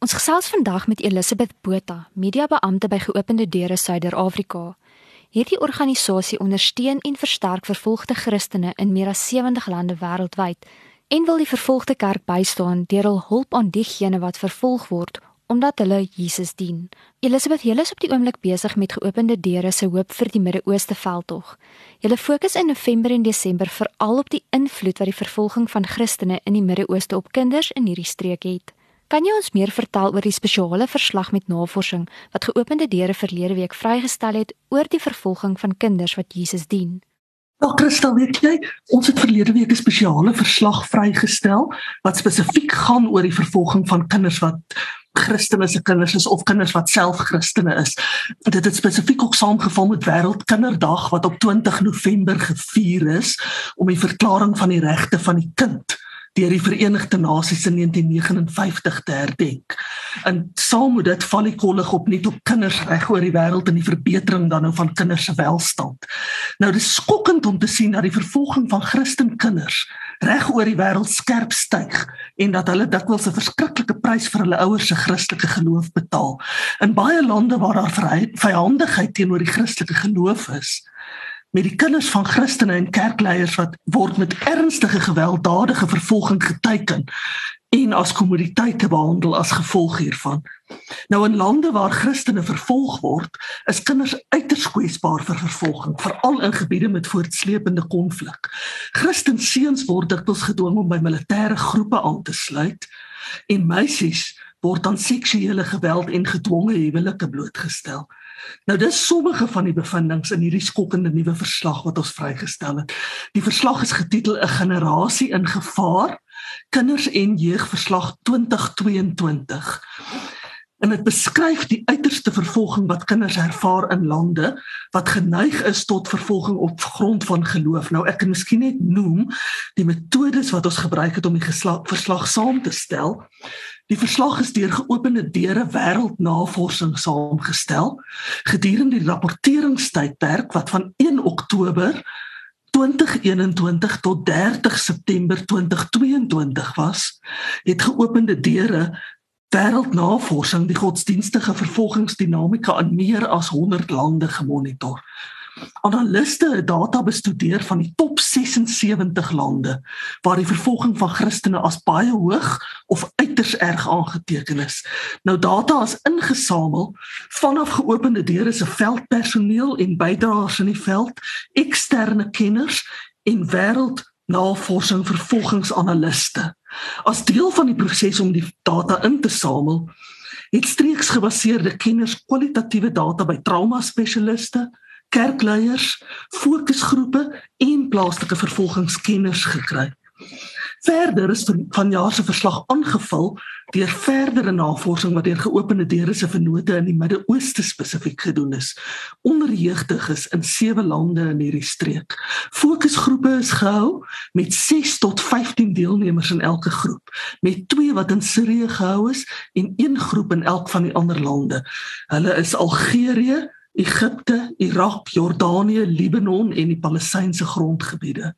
Ons gesels vandag met Elisabeth Botha, mediabeampte by Geopende Deure Suider-Afrika. Hierdie organisasie ondersteun en versterk vervolgde Christene in meer as 70 lande wêreldwyd en wil die vervolgde kerk bystaan deur hul hulp aan diegene wat vervolg word omdat hulle Jesus dien. Elisabeth, julle is op die oomblik besig met Geopende Deure se hoop vir die Midde-Ooste veldtog. Julle fokus in November en Desember veral op die invloed wat die vervolging van Christene in die Midde-Ooste op kinders in hierdie streek het. Kan jy ons meer vertel oor die spesiale verslag met navorsing wat geopende deure verlede week vrygestel het oor die vervolging van kinders wat Jesus dien? Nou Christel, weet jy, ons het verlede week 'n spesiale verslag vrygestel wat spesifiek gaan oor die vervolging van kinders wat Christene se kinders is of kinders wat self Christene is. Dit het spesifiek ook saamgeval met Wêreldkinderdag wat op 20 November gevier is om die verklaring van die regte van die kind deur die Verenigde Nasies in 1959 te herdenk. En saam met dit val die kollig op net op kinders reg oor die wêreld en die verbetering dan nou van kinders se welstand. Nou dis skokkend om te sien dat die vervolging van Christen kinders reg oor die wêreld skerp styg en dat hulle dikwels 'n verskriklike prys vir hulle ouers se Christelike geloof betaal. In baie lande waar daar vyandigheid teenoor die Christelike geloof is, met die kinders van Christene en kerkleiers wat word met ernstige gewelddadige vervolging geteken en as kommoditeite behandel as gevolg hiervan. Nou in lande waar Christene vervolg word, is kinders uiters kwesbaar vir vervolging, veral in gebiede met voortsleepende konflik. Christenseuns word dikwels gedwing om by militêre groepe aan te sluit en meisies word aan seksuele geweld en gedwonge huwelike blootgestel. Nou dis sommige van die bevindinge in hierdie skokkende nuwe verslag wat ons vrygestel het. Die verslag is getitel 'n generasie in gevaar: Kinders en jeugverslag 2022. En dit beskryf die uiterste vervolging wat kinders ervaar in lande wat geneig is tot vervolging op grond van geloof. Nou ek kan miskien net noem die metodes wat ons gebruik het om die geslag, verslag saam te stel. Die verslag is deur geopende deure wêreldnavorsing saamgestel gedurende die rapporteringstydperk wat van 1 Oktober 2021 tot 30 September 2022 was het geopende deure wêreldnavorsing die godsdienstige vervolgingsdinamika in meer as 100 lande gemonitor. Analiste het data bestudeer van die top 76 lande waar die vervolging van Christene as baie hoog of uiters erg aangeteken is. Nou data is ingesamel vanaf geopende deure se veldpersoneel en bydraers in die veld, eksterne kenners en wêreld navorsing vervolgingsanaliste. As deel van die proses om die data in te samel, het streeks gebaseerde kenners kwalitatiewe data by trauma spesialiste, kerkleiers, fokusgroepe en plaaslike vervolgingskenners gekry. Verder is vanjaar se verslag aangevul deur verdere navorsing wat deur geopende deure se vennote in die Midde-Ooste spesifiek gedoen is onder jeugdiges in sewe lande in hierdie streek. Fokusgroepe is gehou met 6 tot 15 deelnemers in elke groep, met 2 wat in Sirië gehou is en een groep in elk van die ander lande. Hulle is Algerië, Egipte, Irak, Jordanië, Libanon en die Palestynse grondgebiede.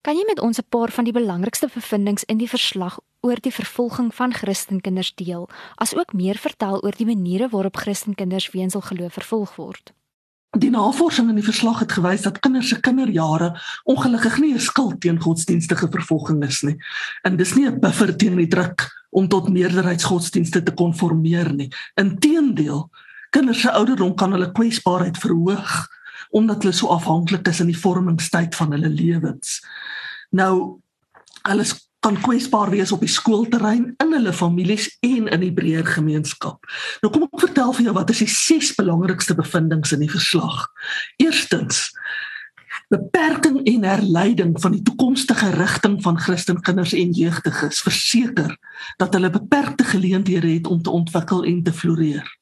Kan jy met ons 'n paar van die belangrikste bevindinge in die verslag oor die vervolging van Christenkinders deel, asook meer vertel oor die maniere waarop Christenkinders weens hul geloof vervolg word? Die navorsing in die verslag het gewys dat kinders se kinderjare ongelukkig nie 'n skuld teen godsdienstige vervolging is nie. En dis nie 'n buffer teen die druk om tot meerderheidsgodsdienste te konformeer nie. Inteendeel, kinders se ouderdom kan hulle kwesbaarheid verhoog omdat hulle so afhanklik is in die vormingstyd van hulle lewens. Nou hulle kan kwesbaar wees op die skoolterrein, in hulle families en in die breër gemeenskap. Nou kom ek vertel vir jou wat is die ses belangrikste bevindinge in die verslag. Eerstens beperking en herleiding van die toekomstige rigting van Christenkinders en jeugdiges verseker dat hulle beperkte geleenthede het om te ontwikkel en te floreer.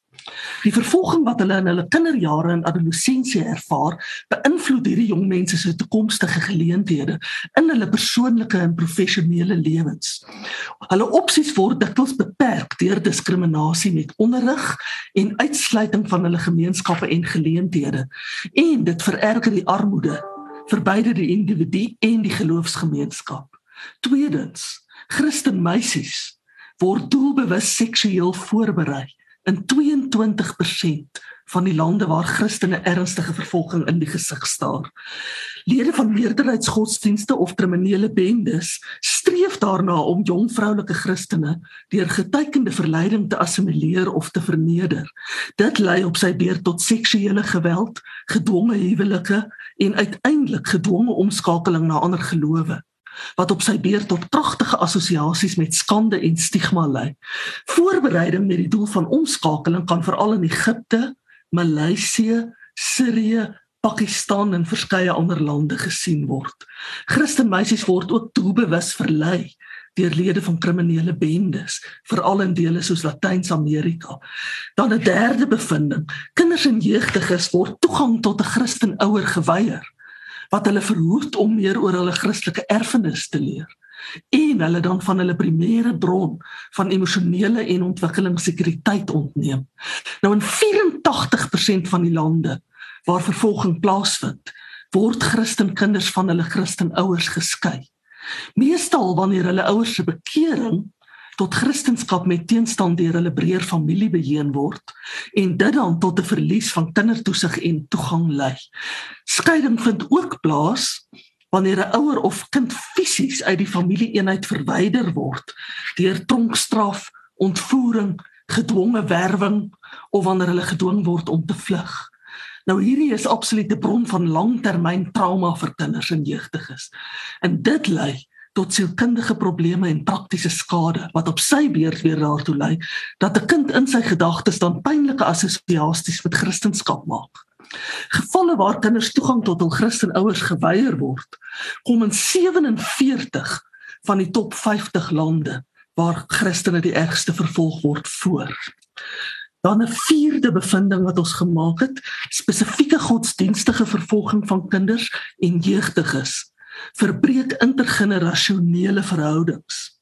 Die vervolging wat hulle in hulle kinderjare en adolessensie ervaar, beïnvloed hierdie jong mense se toekomstige geleenthede in hulle persoonlike en professionele lewens. Hulle opsies word dikwels beperk deur diskriminasie met onderrig en uitsluiting van hulle gemeenskappe en geleenthede. En dit vererger die armoede vir beide die individu en die geloofsgemeenskap. Tweedens, Christen meisies word doelbewus seksueel voorberei in 22% van die lande waar Christene ernstige vervolging in die gesig staar. Lede van meerderheidsgodsdienste of kriminele bendes streef daarna om jong vroulike Christene deur getekende verleiding te assimileer of te verneder. Dit lei op sy beurt tot seksuele geweld, gedwonge huwelike en uiteindelik gedwonge omskakeling na ander gelowe wat op sy beurt tot pragtige assosiasies met skande en stigma lei. Voorbereiding met die doel van omskakeling kan veral in Egipte, Maleisië, Sirië, Pakistan en verskeie ander lande gesien word. Christen meisies word ook doelbewus verlei deur lede van kriminele bendes, veral in dele soos Latyns-Amerika. Dan 'n derde bevinding: kinders en jeugdiges word toegang tot 'n Christen ouer geweier wat hulle verhoed om meer oor hulle Christelike erfenis te leer en hulle dan van hulle primêre bron van emosionele en ontwikkelingssekuriteit ontneem. Nou in 84% van die lande waar vervolging plaasvind, word Christen kinders van hulle Christen ouers geskei. Meestal wanneer hulle ouers se bekering tot Christendom met teenstand deur hulle breër familie beheen word en dit dan tot 'n verlies van kindertoesig en toegang lei. Skeiding vind ook plaas wanneer 'n ouer of kind fisies uit die familieeenheid verwyder word deur tronkstraf, ontvoering, gedwonge werwing of wanneer hulle gedwing word om te vlug. Nou hierdie is absoluut 'n bron van langtermyn trauma vir kinders en jeugdiges. En dit lei tot sielkundige probleme en praktiese skade wat op sy beurt weer daartoe lei dat 'n kind in sy gedagtes dan pynlike assosiasies met Christendom maak. Gevalle waar kinders toegang tot hul Christenouers geweier word, kom in 47 van die top 50 lande waar Christene die ergste vervolg word voor. Dan 'n vierde bevinding wat ons gemaak het, spesifieke godsdienstige vervolging van kinders en jeugdiges verbreek intergenerasionele verhoudings.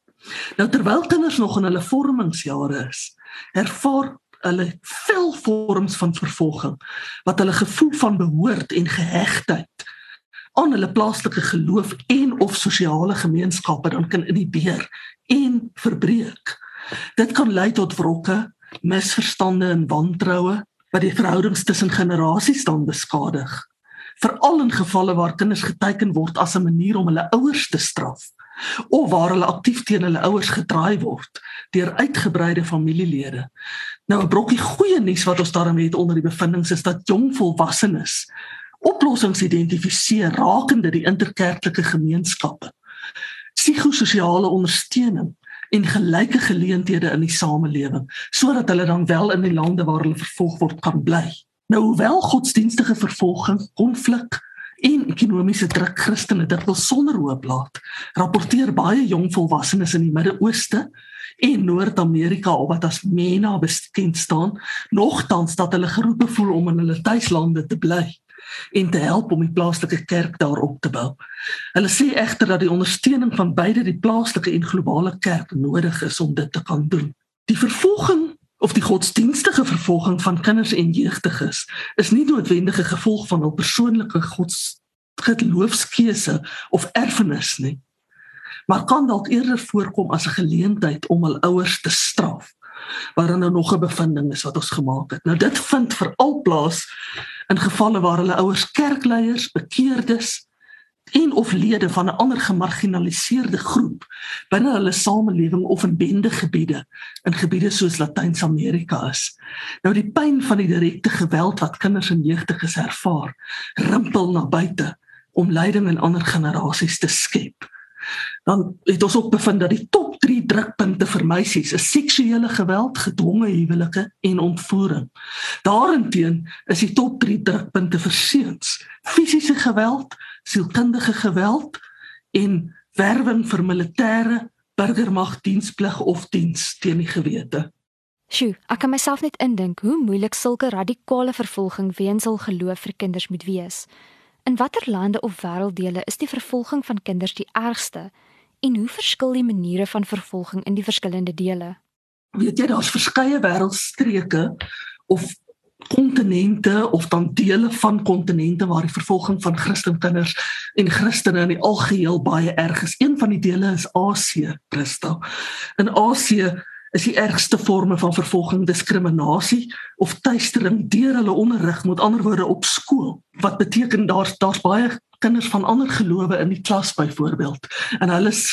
Nou terwyl kinders nog in hulle vormingsjare is, ervaar hulle veel vorms van vervolging wat hulle gevoel van behoort en gehegtheid aan hulle plaaslike geloof en of sosiale gemeenskappe dan kan inhibeer en verbreek. Dit kan lei tot wrokke, misverstande en wantroue wat die verhoudings tussen generasies dan beskadig. Veral in gevalle waar kinders geteken word as 'n manier om hulle ouers te straf of waar hulle aktief teen hulle ouers gedraai word deur uitgebreide familielede. Nou 'n brokkie goeie nuus wat ons daarmee het onder die bevindinge is dat jong volwassenes oplossings identifiseer rakende die interkerklike gemeenskappe. Psigososiale ondersteuning en gelyke geleenthede in die samelewing sodat hulle dan wel in die lande waar hulle vervolg word kan bly. Nou hoewel godsdienstige vervolging, konflik en ekonomiese druk Christene dit wil sonder hoop laat. Rapporteer baie jong volwassenes in die Midde-Ooste en Noord-Amerika op wat as MENA bekend staan, nogtans dat hulle geroepe voel om in hulle tuislande te bly en te help om die plaaslike kerk daar op te bou. Hulle sê egter dat die ondersteuning van beide die plaaslike en globale kerk nodig is om dit te kan doen. Die vervolging of die godsdienstige vervolging van kinders en jeugdiges is nie noodwendig 'n gevolg van hul persoonlike gods geloofskeuse of erfenis nie maar kan dalk eerder voorkom as 'n geleentheid om hul ouers te straf waarin nou nog 'n bevinding is wat ons gemaak het. Nou dit vind veral plaas in gevalle waar hulle ouers kerkleiers bekeerdes en of lede van 'n ander gemarginaliseerde groep binne hulle samelewing of in bendegebiede in gebiede soos Latyns-Amerika is. Nou die pyn van die direkte geweld wat kinders en jeugdiges ervaar, rimpel na buite om leiding in ander generasies te skep. Dan het ons ook bevind dat die top 3 drukpunte vir meisies is seksuele geweld, gedwonge huwelike en ontvoering. Daarenteen is die top 3 drukpunte vir seuns, fisiese geweld, sielkundige geweld en werwing vir militêre burgermagdiensplig of diens teen die gewete. Sjoe, ek kan myself net indink hoe moeilik sulke radikale vervolging weens hul geloof vir kinders moet wees. In watter lande of wêrelddele is die vervolging van kinders die ergste en hoe verskil die maniere van vervolging in die verskillende dele? Weet jy daar's verskeie wêreldstreke of kontinente of dan dele van kontinente waar die vervolging van Christenkinders en Christene in die algeheel baie erg is. Een van die dele is Asië, Christa. In Asië is die ergste forme van vervolging diskriminasie of tuistering deur hulle onderrig met ander woorde op skool. Wat beteken daar's daar's baie kinders van ander gelowe in die klas byvoorbeeld en hulle is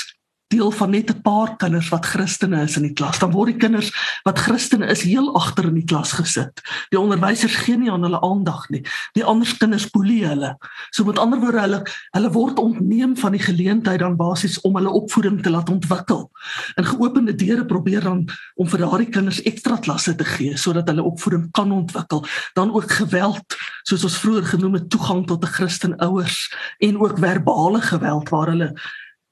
deel van net 'n paar kinders wat Christene is in die klas. Dan word die kinders wat Christene is heel agter in die klas gesit. Die onderwysers gee nie aan hulle aandag nie. Die ander kinders boelie hulle. So met ander woorde hulle hulle word ontneem van die geleentheid dan basies om hulle opvoeding te laat ontwikkel. In geopende deure probeer dan om vir daardie kinders ekstra klasse te gee sodat hulle opvoeding kan ontwikkel. Dan ook geweld, soos ons vroeër genoem het, toegang tot 'n Christen ouers en ook verbale geweld waar hulle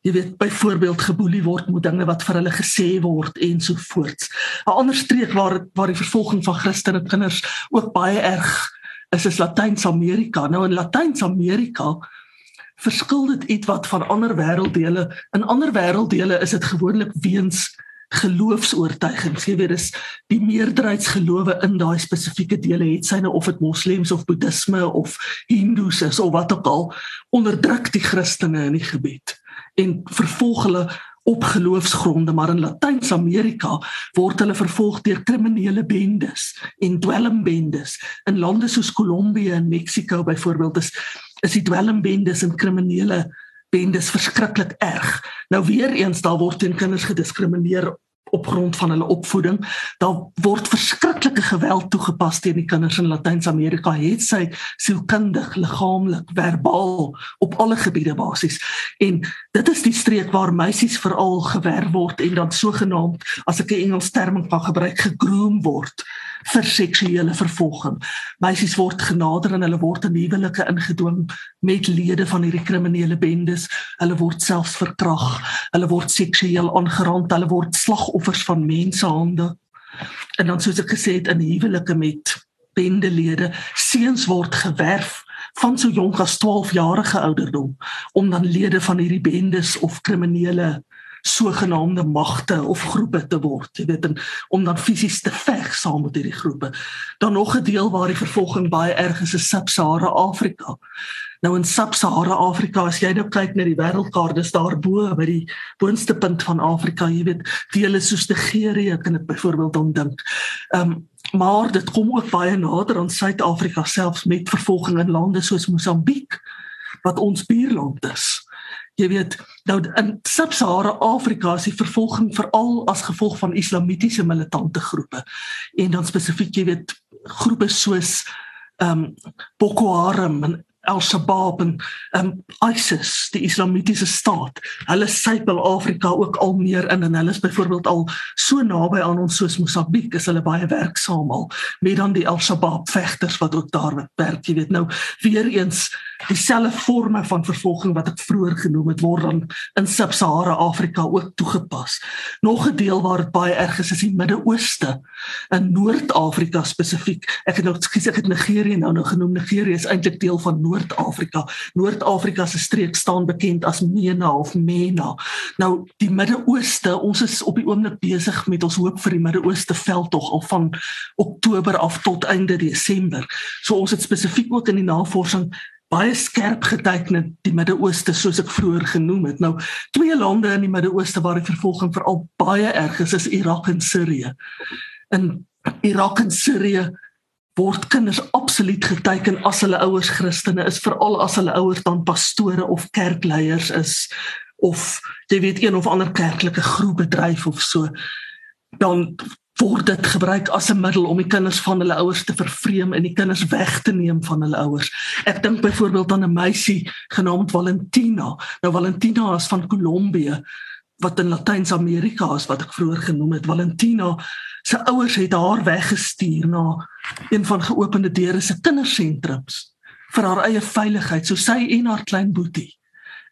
jy weet byvoorbeeld geboelie word met dinge wat vir hulle gesê word en so voort. 'n Ander streek waar waar die vervolging van Christene kinders ook baie erg is is Latyns-Amerika. Nou in Latyns-Amerika verskil dit iets wat van ander wêrelddele. In ander wêrelddele is dit gewoonlik weens geloofs-oortuigings. Jy weet dis die meerderheidsgelowe in daai spesifieke dele het syne of dit moslems of boeddhisme of hindoes is of wat ook al onderdruk die Christene in die gebied en vervolg hulle op geloofsgronde maar in Latyns-Amerika word hulle vervolg deur kriminele bendes en dwelmbendes. In lande soos Kolombie en Mexiko byvoorbeeld is is die dwelmbendes en kriminele bendes verskriklik erg. Nou weer eens daar word teen kinders gediskrimineer op grond van hulle opvoeding. Daar word verskriklike geweld toegepas teen die kinders in Latyns-Amerika, het sy sielkundig, liggaamlik, verbaal op alle gebiede basies. En dit is die streek waar meisies veral gewerf word en dan sogenaamd as ek 'n Engels term kan gebruik, gegroom word vir seksuele vervolging. Meisies word genader en hulle word in huwelike ingedwing met lede van hierdie kriminele bendes. Hulle word selfs verkrag. Hulle word seksueel aangerand. Hulle word slagoffers van mensenhande. En dan soos ek gesê het in huwelike met bendelede, seuns word gewerf van so jonk as 12 jarige ouderdom om dan lede van hierdie bendes of kriminele sogenaamde magte of groepe te word, jy weet, en, om dan fisies te veg saam met hierdie groepe. Dan nog 'n deel waar die vervolging baie erg is, is Sub-Sahara Afrika. Nou in Sub-Sahara Afrika, as jy nou kyk na die wêreldkaart, dis daar bo by die boonste punt van Afrika, jy weet, dele soos Nigerië kan ek byvoorbeeld ondink. Ehm um, maar dit kom ook baie nader aan Suid-Afrika selfs met vervolging in lande soos Mosambiek wat ons buurland is jy weet nou in Sub-Sahara Afrika is die vervolging veral as gevolg van islamitiese militante groepe. En dan spesifiek jy weet groepe soos ehm um, Boko Haram en Al-Shabaab en um, ISIS, die Islamitiese staat. Hulle sypel Afrika ook al meer in en hulle is byvoorbeeld al so naby aan ons soos Mosambiek, is hulle baie werksaam al. Met dan die Al-Shabaab vegters wat ook daar werk, jy weet. Nou, weer eens dieselfde forme van vervolging wat ek vroeër genoem het word dan in Sub-Sahara Afrika ook toegepas. Nog 'n deel waar dit baie erg is is die Midde-Ooste in Noord-Afrika spesifiek. Ek het nou skies ek het Nigerië nou nou genoem. Nigerië is eintlik deel van Noord-Afrika. Noord-Afrika se streek staan bekend as Mena of Mena. Nou die Midde-Ooste, ons is op die oomblik besig met ons hoop vir die Midde-Ooste veldtog al van Oktober af tot einde Desember. So ons het spesifiek ook in die navorsing baie skerp geteken die Midde-Ooste soos ek vroeër genoem het. Nou twee lande in die Midde-Ooste waar die vervolging veral baie erg is, is Irak en Sirië. In Irak en Sirië word kinders absoluut geteken as hulle ouers Christene is, veral as hulle ouers dan pastore of kerkleiers is of jy weet een of ander kerklike groep bedryf of so dan word dit gebruik as 'n middel om die kinders van hulle ouers te vervreem en die kinders weg te neem van hulle ouers. Ek dink byvoorbeeld aan 'n meisie genaamd Valentina. Nou Valentina is van Kolombie wat in Latyns-Amerika is wat ek vroeër genoem het. Valentina se ouers het haar weggestuur na een van geopende deure se kindersentrums vir haar eie veiligheid, so sy en haar klein boetie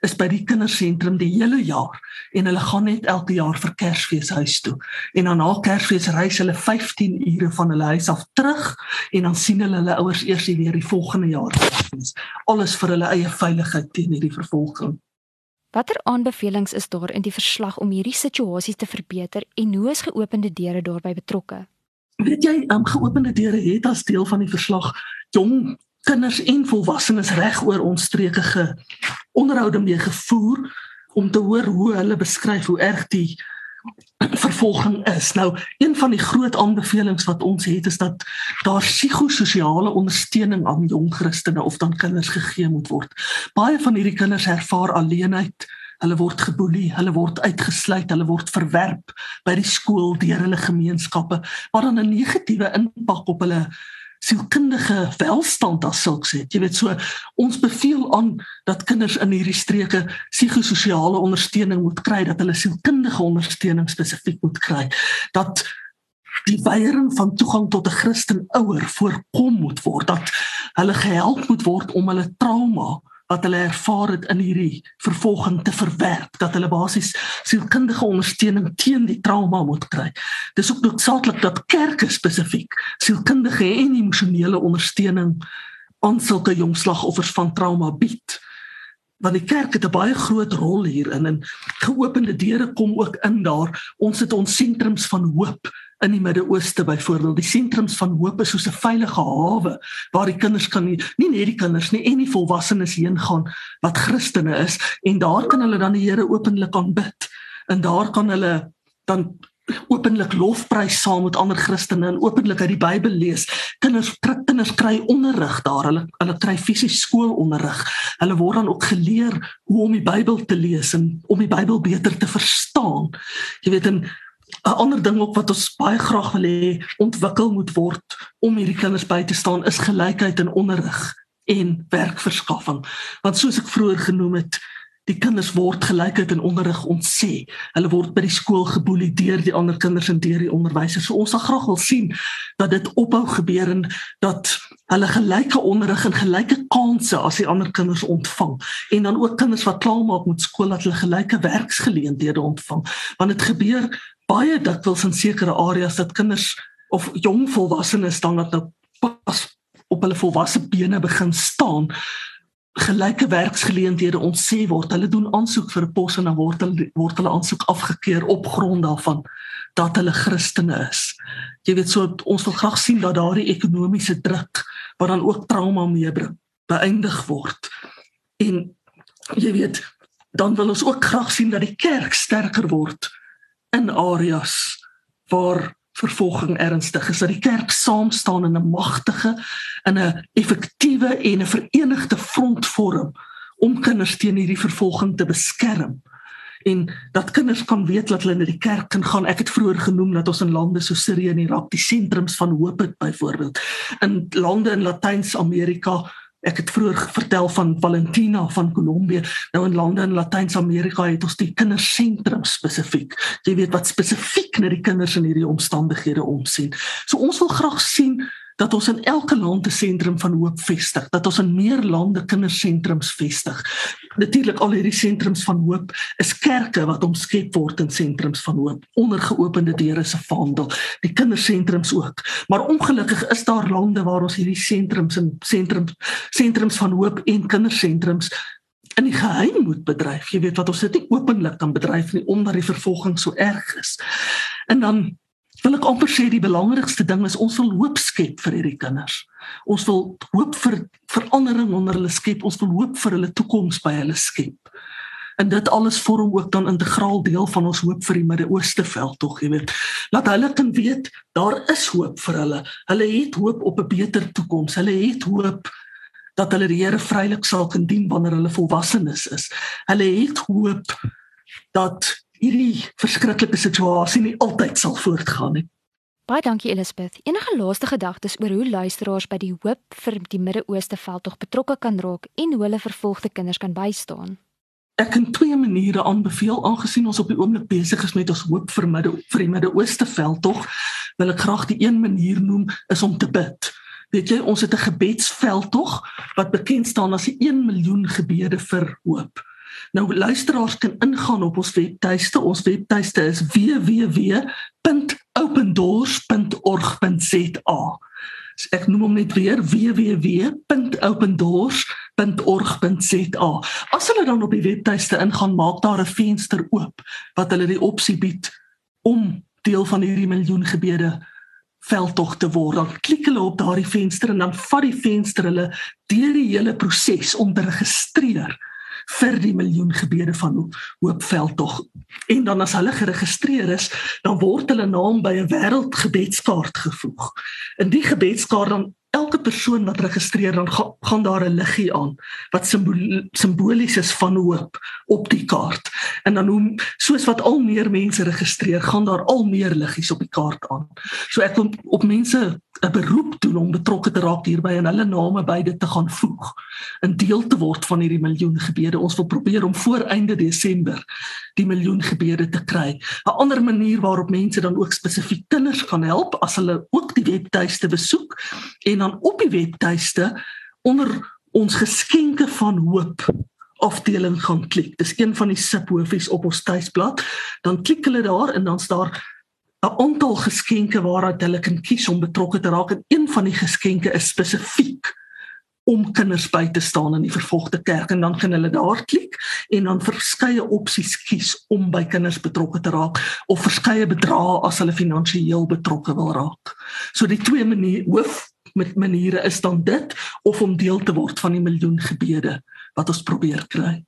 is by die kindersentrum die hele jaar en hulle gaan net elke jaar vir Kersfees huis toe. En dan na Kersfees reis hulle 15 ure van hulle huis af terug en dan sien hulle hulle ouers eers weer die volgende jaar. Alles vir hulle eie veiligheid teen hierdie vervolging. Watter aanbevelings is daar in die verslag om hierdie situasie te verbeter en hoe is geopende deure daarbey betrokke? weet jy, um, geopende deure het as deel van die verslag jong kinders en volwassenes reg oor ons streke ge onderhoude mee gevoer om te hoor hoe hulle beskryf hoe erg die vervolging is. Nou, een van die groot aanbevelings wat ons het is dat daar psigososiale ondersteuning aan jong Christene of dan kinders gegee moet word. Baie van hierdie kinders ervaar alleenheid. Hulle word geboelie, hulle word uitgesluit, hulle word verwerp by die skool deur hulle gemeenskappe, wat dan 'n negatiewe impak op hulle sielkundige welstand as sulks het. Jy weet so ons beveel aan dat kinders in hierdie streke psigososiale ondersteuning moet kry, dat hulle sielkundige ondersteuning spesifiek moet kry. Dat die weiering van toegang tot 'n Christen ouer voorkom moet word, dat hulle gehelp moet word om hulle trauma wat hulle ervaar het in hierdie vervolging te verwerp dat hulle basies sielkundige ondersteuning teen die trauma moet kry. Dis ook noodsaaklik dat kerke spesifiek sielkundige en emosionele ondersteuning aan sulke jong slagoffers van trauma bied. Want die kerk het 'n baie groot rol hierin en geopende deure kom ook in daar. Ons het ons sentrums van hoop in die Midde-Ooste byvoorbeeld. Die sentrums van hoop is soos 'n veilige hawe waar die kinders kan nie, nie net die kinders nie en die volwassenes heen gaan wat Christene is en daar kan hulle dan die Here openlik aanbid. En daar kan hulle dan openlik lofprys saam met ander Christene en openlik uit die Bybel lees. Kinders kinders kry onderrig daar. Hulle hulle kry fisies skoolonderrig. Hulle word dan ook geleer hoe om die Bybel te lees en om die Bybel beter te verstaan. Jy weet en 'n ander ding ook wat ons baie graag wil hê ontwikkel moet word om hierdie kinders by te staan is gelykheid in onderrig en werkverskaffing. Want soos ek vroeër genoem het, die kinders word gelykheid in onderrig ontsê. Hulle word by die skool geboelie deur die ander kinders en deur die onderwysers. So ons sal graag wil sien dat dit ophou gebeur en dat hulle gelyke onderrig en gelyke kansse as die ander kinders ontvang. En dan ook kinders wat klaar maak met skool dat hulle gelyke werksgeleenthede ontvang. Want dit gebeur baie dikwels in sekere areas dat kinders of jong volwassenes dan dat nou pas op hulle volwasse bene begin staan gelyke werksgeleenthede ons sê word hulle doen aansoek vir 'n pos en dan word hulle word hulle aansoek afgekeur op grond daarvan dat hulle Christene is. Jy weet so ons wil graag sien dat daardie ekonomiese druk wat dan ook trauma meebring beëindig word. En jy weet dan wil ons ook graag sien dat die kerk sterker word in areas waar vervolging ernstig is dat die kerk saam staan in 'n magtige en 'n effektiewe en 'n verenigde front vorm om kinders teen hierdie vervolging te beskerm en dat kinders kan weet dat hulle na die kerk kan gaan. Ek het vroeër genoem dat ons in lande so Sirië en Irak die sentrums van hoop het byvoorbeeld. In lande in Latyns-Amerika Ek het vroeër vertel van Valentina van Kolombie. Nou in lande in Latyns-Amerika het ons die kindersentrum spesifiek. Jy weet wat spesifiek na die kinders in hierdie omstandighede omsien. So ons wil graag sien dat ons in elke land 'n sentrum van hoop vestig, dat ons in meer lande kindersentrums vestig. Natuurlik al hierdie sentrums van hoop is kerke wat omskep word in sentrums van hoop onder geopende deure se vaandel, die kindersentrums ook. Maar ongelukkig is daar lande waar ons hierdie sentrums en sentrums sentrums van hoop en kindersentrums in die geheim moet bedryf. Jy weet wat ons dit nie openlik kan bedryf nie omdat die vervolging so erg is. En dan wil ek amper sê die belangrikste ding is ons wil hoop skep vir hierdie kinders. Ons wil hoop vir verandering onder hulle skep. Ons wil hoop vir hulle toekoms by hulle skep. En dit alles vorm ook dan integraal deel van ons hoop vir die Midde-Ooste veld tog, jy weet. Laat hulle kan weet daar is hoop vir hulle. Hulle het hoop op 'n beter toekoms. Hulle het hoop dat hulle die Here vrylik sal kan dien wanneer hulle volwassenes is. Hulle het hoop dat hierdie verskriklike situasie nie altyd sal voortgaan nie. Baie dankie Elisabeth. Enige laaste gedagtes oor hoe luisteraars by die hoop vir die Midde-Ooste veld tog betrokke kan raak en hoe hulle vervolgde kinders kan bystaan? Ek kan twee maniere aanbeveel aangesien ons op die oomblik besig is met ons hoop vir midde vir die Midde-Ooste veld tog. Wil ek graag die een manier noem is om te bid. Weet jy, ons het 'n gebedsveld tog wat bekend staan as die 1 miljoen gebede vir hoop. Nou luisteraars kan ingaan op ons webtuiste. Ons webtuiste is www.opendoors.org.za. So ek noem hom net weer www.opendoors.org.za. As hulle dan op die webtuiste ingaan, maak daar 'n venster oop wat hulle die opsie bied om deel van hierdie miljoen gebede veldtog te word. Dan klik hulle op daardie venster en dan vat die venster hulle deur die hele proses om te registreer vir die miljoen gebede van Hoopveld tog. En dan as hulle geregistreer is, dan word hulle naam by 'n wêreldgebedskaart gevoeg. In die gebedskaart dan elke persoon wat registreer dan ga, gaan daar 'n liggie aan wat simbolies is van hoop op die kaart. En dan hoe soos wat al meer mense registreer, gaan daar al meer liggies op die kaart aan. So ek wil op mense 'n beroep doen om betrokke te raak hierby en hulle name by dit te gaan voeg. 'n Deel te word van hierdie miljoen gebede. Ons wil probeer om voor einde Desember die miljoen gebede te kry. 'n Ander manier waarop mense dan ook spesifiek kinders kan help as hulle ook die webtuiste besoek en dan op die webtuiste onder ons geskenke van hoop afdeling gaan klik. Dis een van die subhoofies op ons tuisblad. Dan klik hulle daar en dan staan 'n aantal geskenke waaruit hulle kan kies om betrokke te raak en een van die geskenke is spesifiek om kinders by te staan in die vervolgde kerk en dan kan hulle daar klik en dan verskeie opsies kies om by kinders betrokke te raak of verskeie bedrae as hulle finansiëel betrokke wil raak. So die twee maniere hoof met maniere is dan dit of om deel te word van die miljoen gebede wat ons probeer kry.